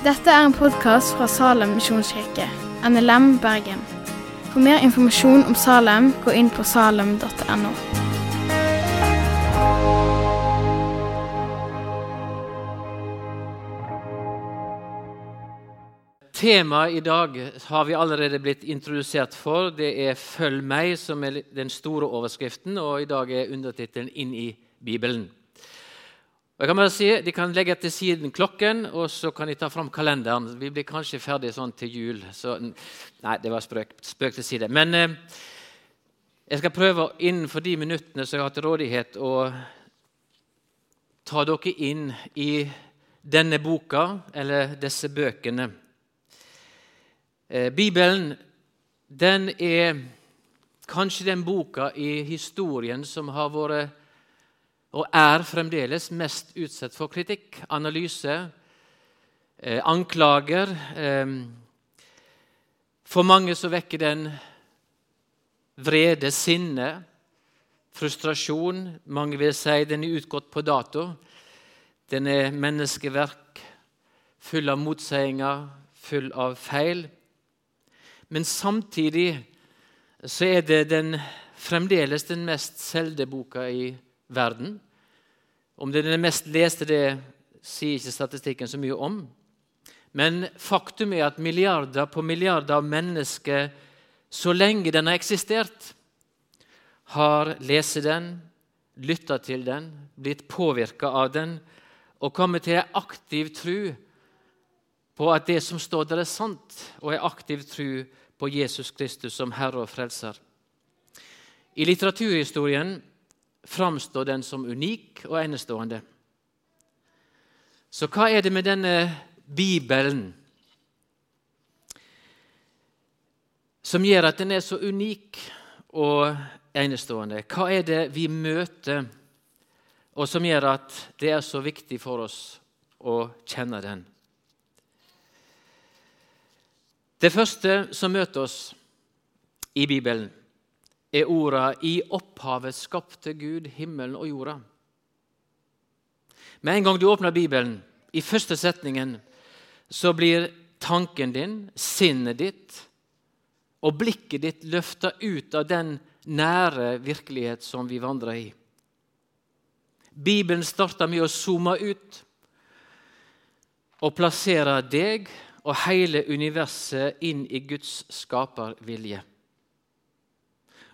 Dette er en podkast fra Salem misjonskirke, NLM Bergen. For mer informasjon om Salem, gå inn på salem.no. Temaet i dag har vi allerede blitt introdusert for. Det er 'Følg meg', som er den store overskriften, og i dag er undertittelen 'Inn i Bibelen'. Og jeg kan bare si, De kan legge til siden klokken, og så kan de ta fram kalenderen. Vi blir kanskje ferdig sånn til jul. Så, nei, det var spøk, spøk til side. Men eh, jeg skal prøve innenfor de minuttene som jeg har til rådighet, å ta dere inn i denne boka, eller disse bøkene. Eh, Bibelen den er kanskje den boka i historien som har vært og er fremdeles mest utsatt for kritikk, analyse, eh, anklager. Eh, for mange så vekker den vrede, sinne, frustrasjon. Mange vil si den er utgått på dato. Den er menneskeverk, full av motseiinger, full av feil. Men samtidig så er det den, fremdeles den mest solgte boka i verden. Om det er den mest leste, det sier ikke statistikken så mye om. Men faktum er at milliarder på milliarder av mennesker, så lenge den har eksistert, har lest den, lytta til den, blitt påvirka av den og kommet til en aktiv tru på at det som står der, er sant, og en aktiv tru på Jesus Kristus som Herre og Frelser. I litteraturhistorien framstår den som unik og enestående. Så hva er det med denne Bibelen som gjør at den er så unik og enestående? Hva er det vi møter, og som gjør at det er så viktig for oss å kjenne den? Det første som møter oss i Bibelen, er orda 'I opphavet skapte Gud himmelen og jorda'. Med en gang du åpner Bibelen, i første setningen, så blir tanken din, sinnet ditt og blikket ditt løfta ut av den nære virkelighet som vi vandrer i. Bibelen starter med å zoome ut og plassere deg og hele universet inn i Guds skapervilje.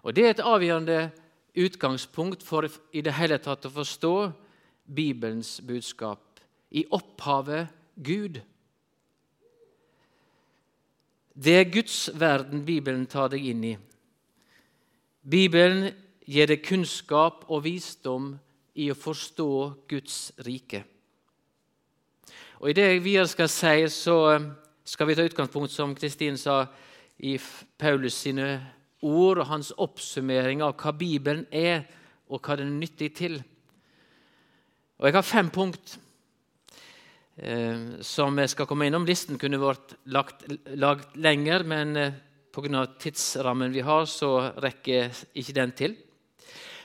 Og Det er et avgjørende utgangspunkt for i det hele tatt å forstå Bibelens budskap. I opphavet Gud. Det er Guds verden Bibelen tar deg inn i. Bibelen gir deg kunnskap og visdom i å forstå Guds rike. Og I det jeg videre skal si, så skal vi ta utgangspunkt, som Kristin sa, i Paulus sine ord og hans oppsummering av hva Bibelen er, og hva den er nyttig til. Og Jeg har fem punkt eh, som jeg skal komme innom. Listen kunne vært lagt, lagt lenger, men eh, pga. tidsrammen vi har, så rekker ikke den til.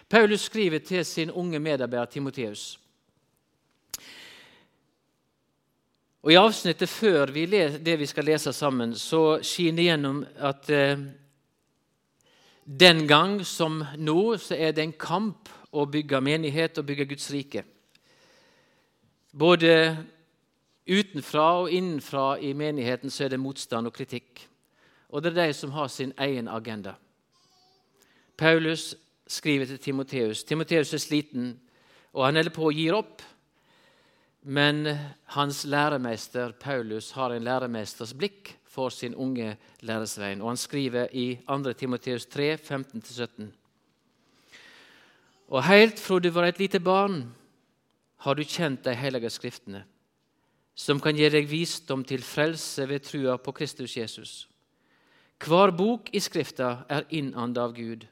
Paulus skriver til sin unge medarbeider Timoteus. Og I avsnittet før vi det vi skal lese sammen, så skinner gjennom at eh, den gang som nå så er det en kamp å bygge menighet og bygge Guds rike. Både utenfra og innenfra i menigheten så er det motstand og kritikk. Og det er de som har sin egen agenda. Paulus skriver til Timoteus. Timoteus er sliten, og han holder på å gi opp. Men hans læremester Paulus har en læremesters blikk for sin unge læresvein. Og han skriver i 2. Timoteus 3, 15-17. Og heilt fra du var et lite barn, har du kjent de hellige skriftene, som kan gi deg visdom til frelse ved trua på Kristus Jesus. Hver bok i Skrifta er innanda av Gud,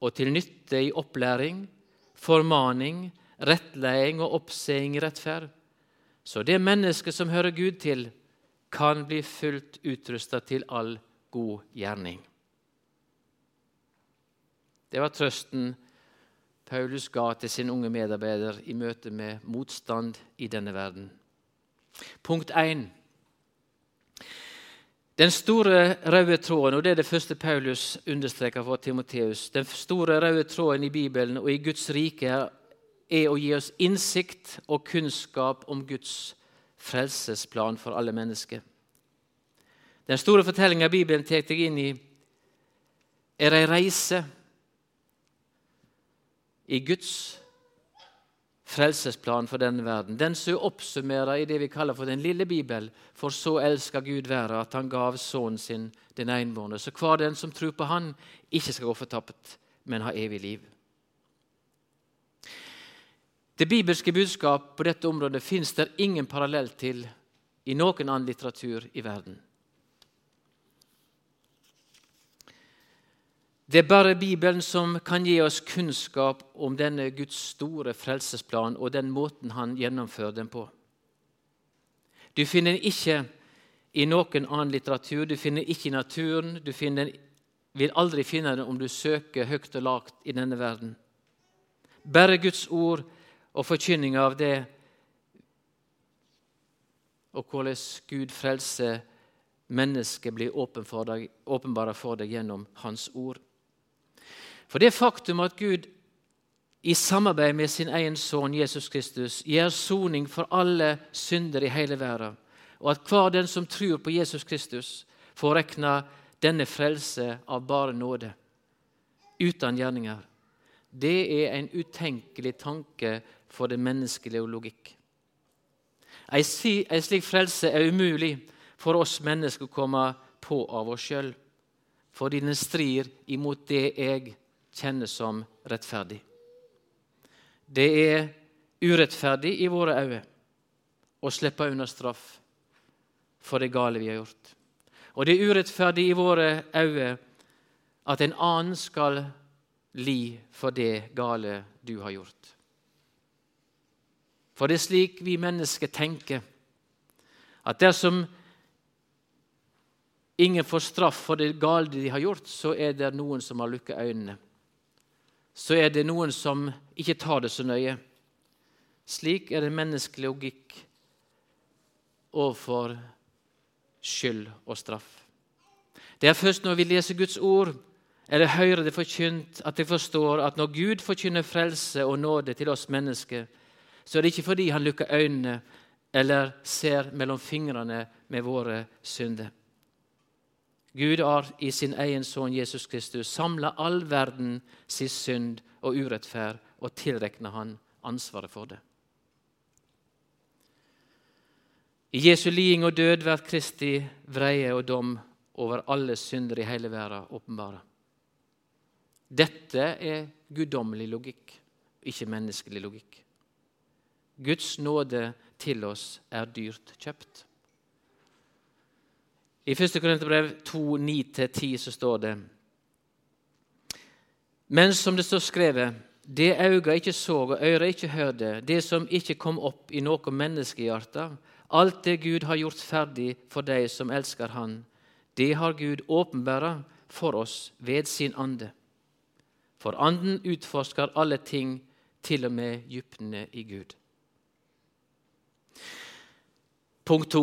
og til nytte i opplæring, formaning, rettleding og oppseing i rettferd. Så det mennesket som hører Gud til, kan bli fullt utrusta til all god gjerning. Det var trøsten Paulus ga til sin unge medarbeider i møte med motstand i denne verden. Punkt 1. Den store røde tråden, og det er det første Paulus understreker for Timoteus, den store røde tråden i Bibelen og i Guds rike er å gi oss innsikt og kunnskap om Guds frelsesplan for alle mennesker. Den store fortellinga Bibelen tar deg inn i, er ei reise i Guds frelsesplan for denne verden. Den som er oppsummert i det vi kaller for den lille Bibel. For så elsker Gud verden at han gav sønnen sin den enbårne. Så hver den som tror på Han, ikke skal gå fortapt, men ha evig liv. Det bibelske budskap på dette området fins det ingen parallell til i noen annen litteratur i verden. Det er bare Bibelen som kan gi oss kunnskap om denne Guds store frelsesplan og den måten han gjennomfører den på. Du finner den ikke i noen annen litteratur, du finner den ikke i naturen. Du den, vil aldri finne den om du søker høyt og lagt i denne verden. Bare Guds ord og forkynninga av det, og hvordan Gud frelser mennesket, blir åpenbara for deg gjennom Hans ord. For det faktum at Gud i samarbeid med sin egen sønn Jesus Kristus gjør soning for alle synder i hele verden, og at hver den som tror på Jesus Kristus, får rekna denne frelse av bare nåde, uten gjerninger, det er en utenkelig tanke for den menneskelige logikk. En slik frelse er umulig for oss mennesker å komme på av oss sjøl, fordi den strir imot det jeg kjenner som rettferdig. Det er urettferdig i våre øyne å slippe unna straff for det gale vi har gjort. Og det er urettferdig i våre øyne at en annen skal li for det gale du har gjort. For det er slik vi mennesker tenker, at dersom ingen får straff for det gale de har gjort, så er det noen som har lukket øynene så er det noen som ikke tar det så nøye. Slik er det menneskelig logikk overfor skyld og straff. Det er først når vi leser Guds ord eller hører det forkynt, at jeg forstår at når Gud forkynner frelse og nåde til oss mennesker, så er det ikke fordi han lukker øynene eller ser mellom fingrene med våre synder. Gud har i sin egen sønn Jesus Kristus samla all verden sin synd og urettferd og tilrekna han ansvaret for det. I Jesu liding og død blir Kristi vreie og dom over alle synder i hele verden åpenbare. Dette er guddommelig logikk, ikke menneskelig logikk. Guds nåde til oss er dyrt kjøpt. I 1. Korinterbrev 2, 9-10 så står det Men som det står skrevet, det øyne ikke så og øret ikke hørte, det som ikke kom opp i noe menneskehjerte, alt det Gud har gjort ferdig for deg som elsker Han, det har Gud åpenbæra for oss ved sin ande. For Anden utforsker alle ting, til og med dypene i Gud. Punkt to.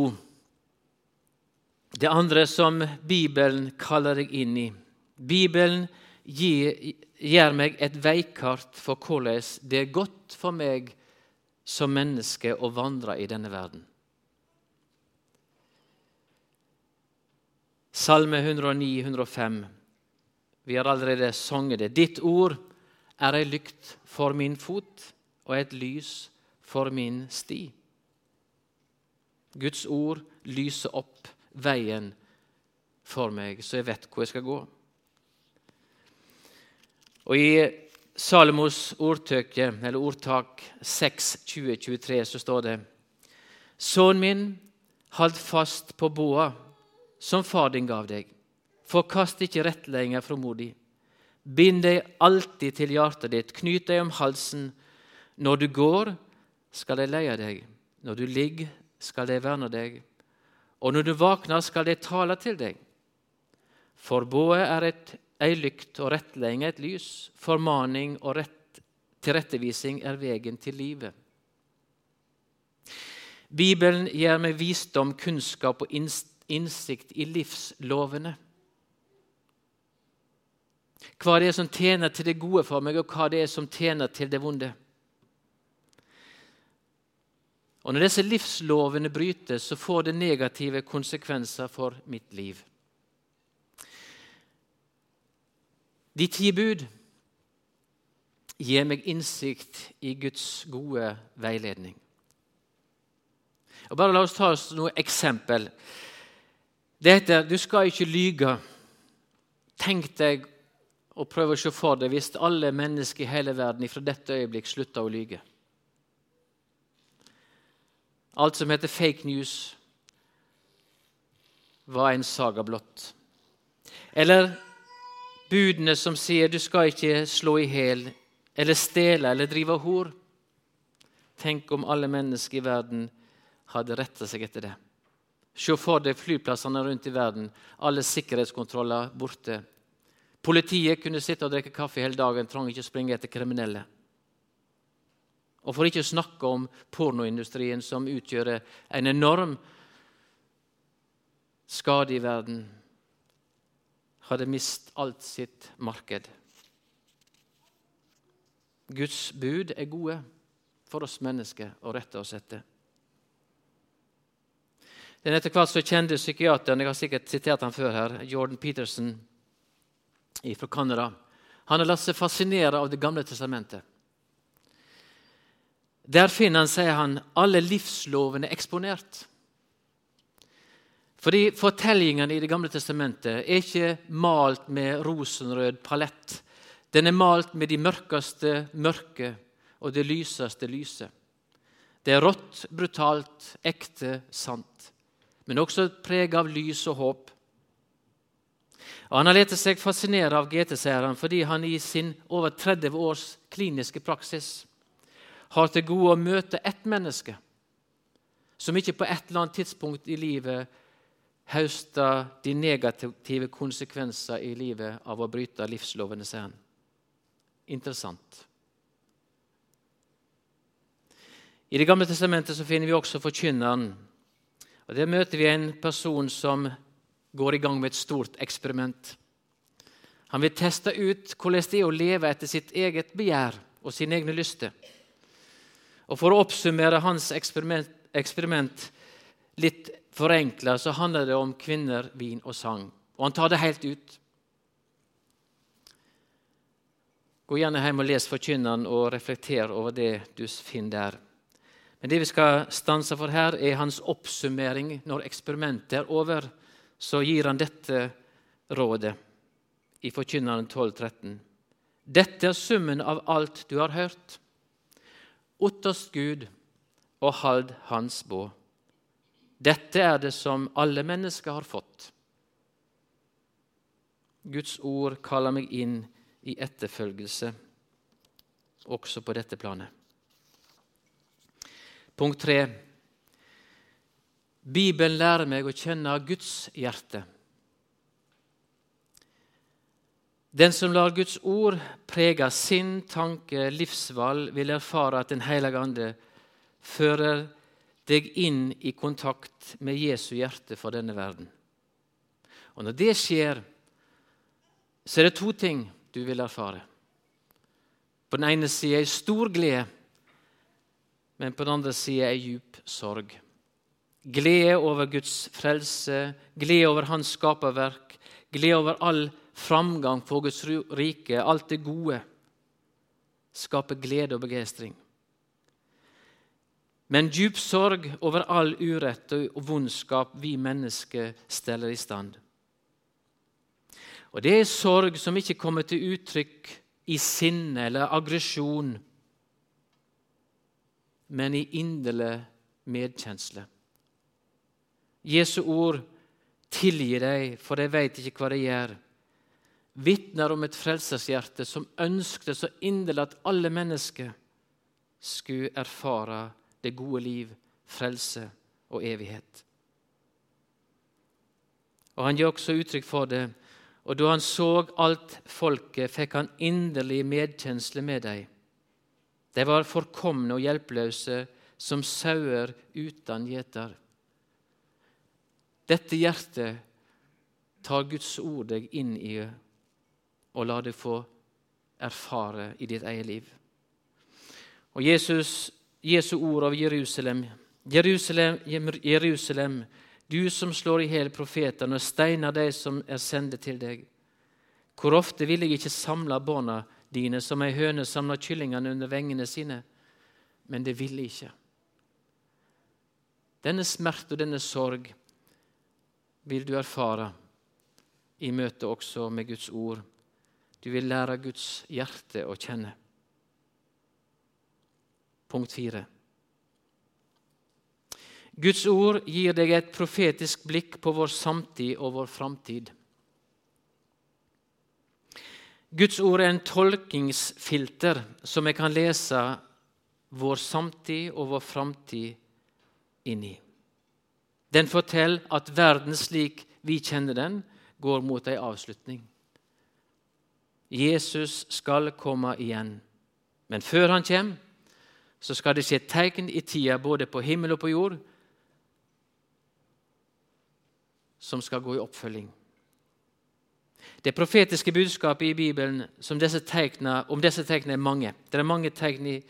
Det andre som Bibelen kaller deg inn i. Bibelen gir, gir meg et veikart for hvordan det er godt for meg som menneske å vandre i denne verden. Salme 109-105. Vi har allerede sunget det. Ditt ord er ei lykt for min fot og et lys for min sti. Guds ord lyser opp veien for meg, så jeg vet hvor jeg skal gå. Og I Salomos ordtøke, eller ordtak 6, 2023 så står det Sønnen min, hold fast på boa som far din gav deg. Forkast ikke rettledninger fromodig. Bind deg alltid til hjertet ditt, knyt deg om halsen. Når du går, skal de leie deg. Når du ligger, skal de verne deg og når du våkner, skal det tale til deg. For både er et, ei lykt og rettledning et lys, formaning og rett, tilrettevisning er vegen til livet. Bibelen gir meg visdom, kunnskap og innsikt i livslovene. Hva det er som tjener til det gode for meg, og hva det er som tjener til det vonde. Og Når disse livslovene brytes, så får det negative konsekvenser for mitt liv. De ti bud gir meg innsikt i Guds gode veiledning. Og bare La oss ta oss noe eksempel. Det heter 'Du skal ikke lyge'. Tenk deg og prøv å se for deg hvis alle mennesker i hele verden fra dette øyeblikk slutta å lyge. Alt som heter fake news, var en saga blått. Eller budene som sier 'du skal ikke slå i hjel' eller stjele eller drive hor. Tenk om alle mennesker i verden hadde retta seg etter det. Se for deg flyplassene rundt i verden. Alle sikkerhetskontroller borte. Politiet kunne sitte og drikke kaffe hele dagen, trang ikke springe etter kriminelle. Og for ikke å snakke om pornoindustrien, som utgjør en enorm skade i verden, hadde mist alt sitt marked. Guds bud er gode for oss mennesker å rette oss etter. Den etter hvert så kjente psykiateren jeg har sikkert sitert han før her, Jordan Peterson fra Canada, han har latt seg fascinere av Det gamle testamentet. Der finner han, sier han, alle livslovene eksponert. Fordi Fortellingene i Det gamle testamentet er ikke malt med rosenrød palett. Den er malt med de mørkeste mørke og det lyseste lyse. Det er rått, brutalt, ekte, sant men også preg av lys og håp. Og Han har latt seg fascinere av GT-seieren fordi han i sin over 30 års kliniske praksis har til gode å møte ett menneske som ikke på et eller annet tidspunkt i livet høster de negative konsekvenser i livet av å bryte livslovene, sine. Interessant. I Det gamle testamentet så finner vi også forkynneren og Der møter vi en person som går i gang med et stort eksperiment. Han vil teste ut hvordan det er å leve etter sitt eget begjær og sine egne lyster. Og For å oppsummere hans eksperiment, eksperiment litt forenkla, så handler det om kvinner, vin og sang. Og han tar det helt ut. Gå gjerne hjem og les Forkynneren og reflekter over det du finner der. Men det vi skal stanse for her, er hans oppsummering. Når eksperimentet er over, så gir han dette rådet i Forkynneren 12,13. Dette er summen av alt du har hørt. Ottast Gud og hald Hans bå. Dette er det som alle mennesker har fått. Guds ord kaller meg inn i etterfølgelse, også på dette planet. Punkt tre. Bibelen lærer meg å kjenne Guds hjerte. Den som lar Guds ord prege sin tanke, livsvalg, vil erfare at Den hellige ande fører deg inn i kontakt med Jesu hjerte for denne verden. Og Når det skjer, så er det to ting du vil erfare. På den ene sida ei stor glede men på den andre sida ei djup sorg. Glede over Guds frelse, glede over Hans skaperverk, glede over all framgang for Guds rike, alt det gode. Skaper glede og begeistring. Men djup sorg over all urett og vondskap vi mennesker steller i stand. Og Det er sorg som ikke kommer til uttrykk i sinne eller aggresjon men i inderlig medkjensle. Jesu ord tilgi deg, for de veit ikke hva de gjør, vitner om et frelsershjerte som ønskte så inderlig at alle mennesker skulle erfare det gode liv, frelse og evighet. Og Han gir også uttrykk for det. Og da han så alt folket, fikk han inderlig medkjensle med dem de var forkomne og hjelpeløse som sauer uten gjeter. Dette hjertet tar Guds ord deg inn i og lar deg få erfare i ditt eget liv. Og Jesus, Jesu ord av Jerusalem Jerusalem, Jerusalem, du som slår i hjel profetene og steiner de som er sendt til deg. Hvor ofte vil jeg ikke samle barna dine som ei høne samler kyllingene under vengene sine? Men det ville ikke. Denne smerte og denne sorg vil du erfare i møte også med Guds ord. Du vil lære Guds hjerte å kjenne. Punkt fire. Guds ord gir deg et profetisk blikk på vår samtid og vår framtid. Guds ord er en tolkingsfilter som jeg kan lese vår samtid og vår framtid inn i. Den forteller at verden slik vi kjenner den, går mot ei avslutning. Jesus skal komme igjen. Men før han kommer, så skal det skje tegn i tida både på himmel og på jord som skal gå i oppfølging. Det profetiske budskapet i Bibelen disse tegner, om disse tegnene er mange. Det er mange tegn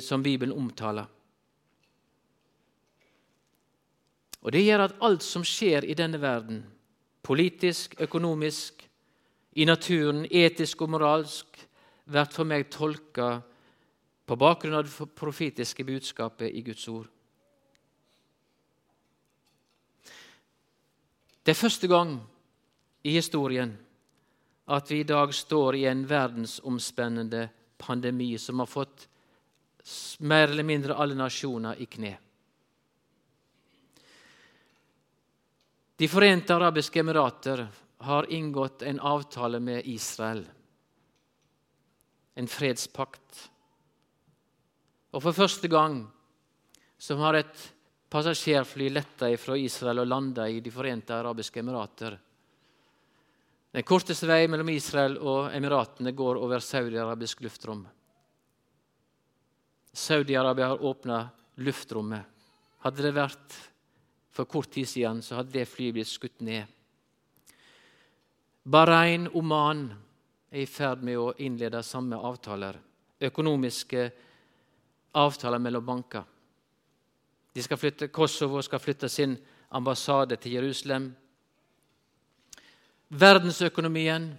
som Bibelen omtaler. Og Det gjør at alt som skjer i denne verden, politisk, økonomisk, i naturen, etisk og moralsk, blir for meg tolka på bakgrunn av det profetiske budskapet i Guds ord. Det er første gang i historien at vi i dag står i en verdensomspennende pandemi som har fått mer eller mindre alle nasjoner i kne. De forente arabiske emirater har inngått en avtale med Israel, en fredspakt. Og for første gang så har et passasjerfly letta fra Israel og landa i De forente arabiske emirater. Den korteste vei mellom Israel og Emiratene går over Saudi-arabisk luftrom. Saudi-Arabia har åpna luftrommet. Hadde det vært for kort tid siden, så hadde det flyet blitt skutt ned. Bahrain, Oman er i ferd med å innlede samme avtaler. Økonomiske avtaler mellom banker. De skal flytte, Kosovo skal flytte sin ambassade til Jerusalem. Verdensøkonomien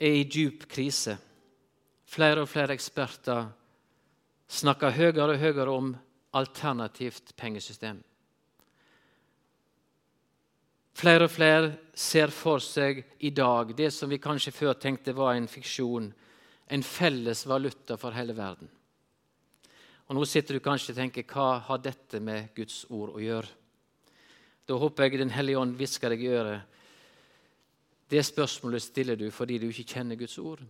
er i djup krise. Flere og flere eksperter snakker høyere og høyere om alternativt pengesystem. Flere og flere ser for seg i dag det som vi kanskje før tenkte var en fiksjon, en felles valuta for hele verden. Og Nå sitter du kanskje og tenker hva har dette med Guds ord å gjøre? Da håper jeg Den hellige ånd hvisker deg i øret. Det spørsmålet stiller du fordi du ikke kjenner Guds ord.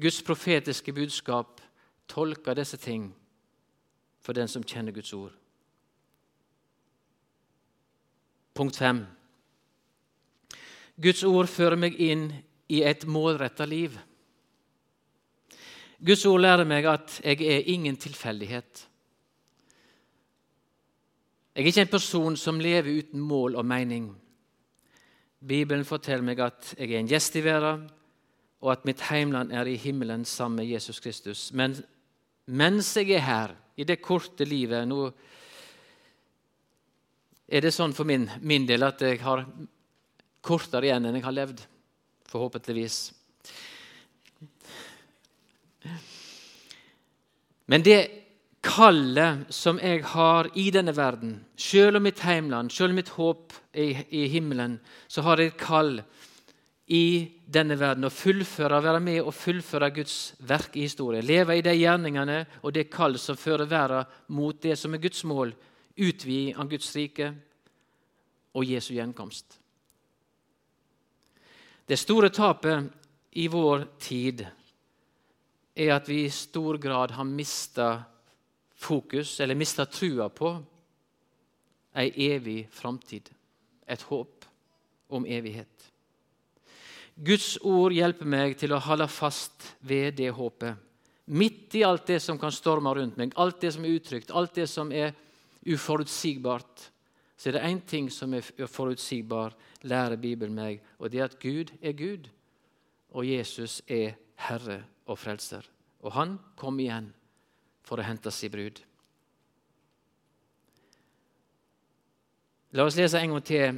Guds profetiske budskap tolker disse ting for den som kjenner Guds ord. Punkt 5. Guds ord fører meg inn i et målretta liv. Guds ord lærer meg at jeg er ingen tilfeldighet. Jeg er ikke en person som lever uten mål og mening. Bibelen forteller meg at jeg er en gjest i verden, og at mitt heimland er i himmelen sammen med Jesus Kristus. Men mens jeg er her, i det korte livet Nå er det sånn for min, min del at jeg har kortere igjen enn jeg har levd. Forhåpentligvis. Men det kallet som jeg har i denne verden, selv om mitt heimland, selv om mitt håp er i himmelen, så har jeg et kall i denne verden å fullføre, være med og fullføre Guds verk i historien. Leve i de gjerningene og det kall som fører verden mot det som er Guds mål, utviding av Guds rike og Jesu gjenkomst. Det store tapet i vår tid er at vi i stor grad har mista fokus, eller mista trua på, ei evig framtid. Et håp om evighet. Guds ord hjelper meg til å holde fast ved det håpet. Midt i alt det som kan storme rundt meg, alt det som er utrygt, alt det som er uforutsigbart, så er det én ting som er forutsigbar, lærer Bibelen meg, og det er at Gud er Gud, og Jesus er Herre og Frelser. Og han kom igjen for å hente sin brud. La oss lese en gang til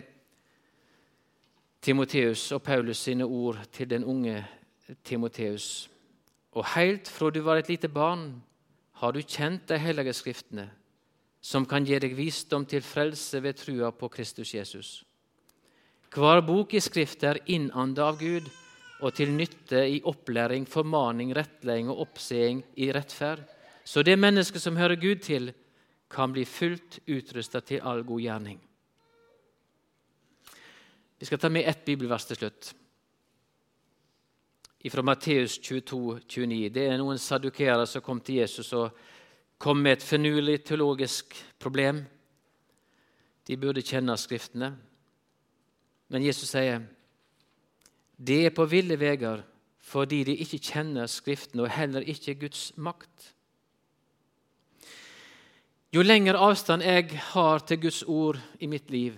Timoteus og Paulus sine ord til den unge Timoteus. Og heilt fra du var et lite barn, har du kjent de hellige skriftene, som kan gi deg visdom til frelse ved trua på Kristus Jesus. Hver bok i Skriftet er innanda av Gud og til nytte i opplæring, formaning, rettleding og oppseing i rettferd, så det mennesket som hører Gud til, kan bli fullt utrusta til all god gjerning. Vi skal ta med ett bibelvers til slutt fra Matteus 22, 29. Det er noen sadukeere som kom til Jesus og kom med et finurlig teologisk problem. De burde kjenne Skriftene. Men Jesus sier de er på ville veier fordi de ikke kjenner Skriftene og heller ikke Guds makt. Jo lengre avstand jeg har til Guds ord i mitt liv,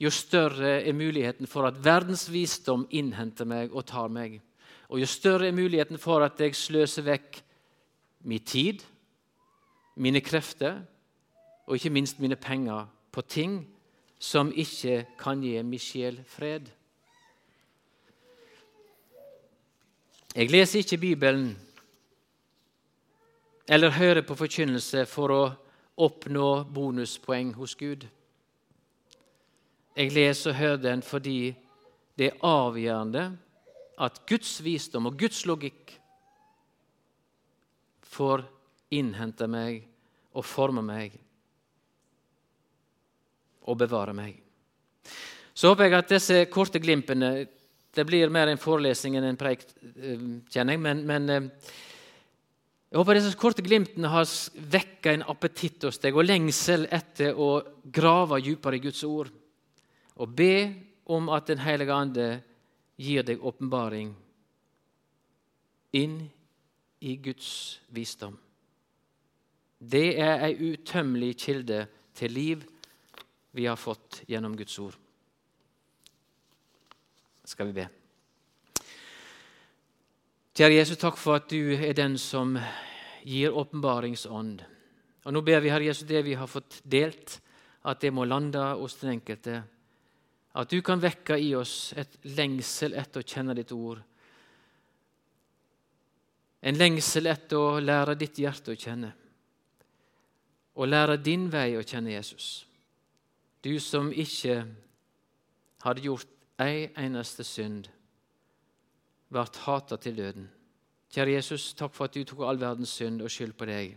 jo større er muligheten for at verdens visdom innhenter meg og tar meg. Og jo større er muligheten for at jeg sløser vekk min tid, mine krefter og ikke minst mine penger på ting som ikke kan gi min sjel fred. Jeg leser ikke Bibelen eller hører på forkynnelse for å oppnå bonuspoeng hos Gud. Jeg leser og hører den fordi det er avgjørende at Guds visdom og Guds logikk får innhente meg og forme meg og bevare meg. Så håper jeg at disse korte glimpene Det blir mer en forelesning enn en preik, eh, kjenner jeg. Men, men eh, jeg håper disse korte glimtene har vekka en appetitt hos deg og lengsel etter å grave dypere i Guds ord og be om at Den hellige ande gir deg åpenbaring inn i Guds visdom. Det er ei utømmelig kilde til liv vi har fått gjennom Guds ord. Skal vi be. Kjære Jesus, takk for at du er den som gir åpenbaringsånd. Og Nå ber vi, Herre Jesus, det vi har fått delt, at det må lande hos den enkelte. At du kan vekke i oss et lengsel etter å kjenne ditt ord. En lengsel etter å lære ditt hjerte å kjenne. Og lære din vei å kjenne Jesus. Du som ikke hadde gjort ei eneste synd, ble hata til døden. Kjære Jesus, takk for at du tok all verdens synd og skyld på deg.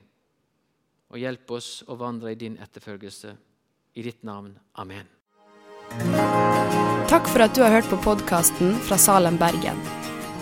Og hjelp oss å vandre i din etterfølgelse. I ditt navn. Amen. Takk for at du har hørt på podkasten fra Salem, Bergen.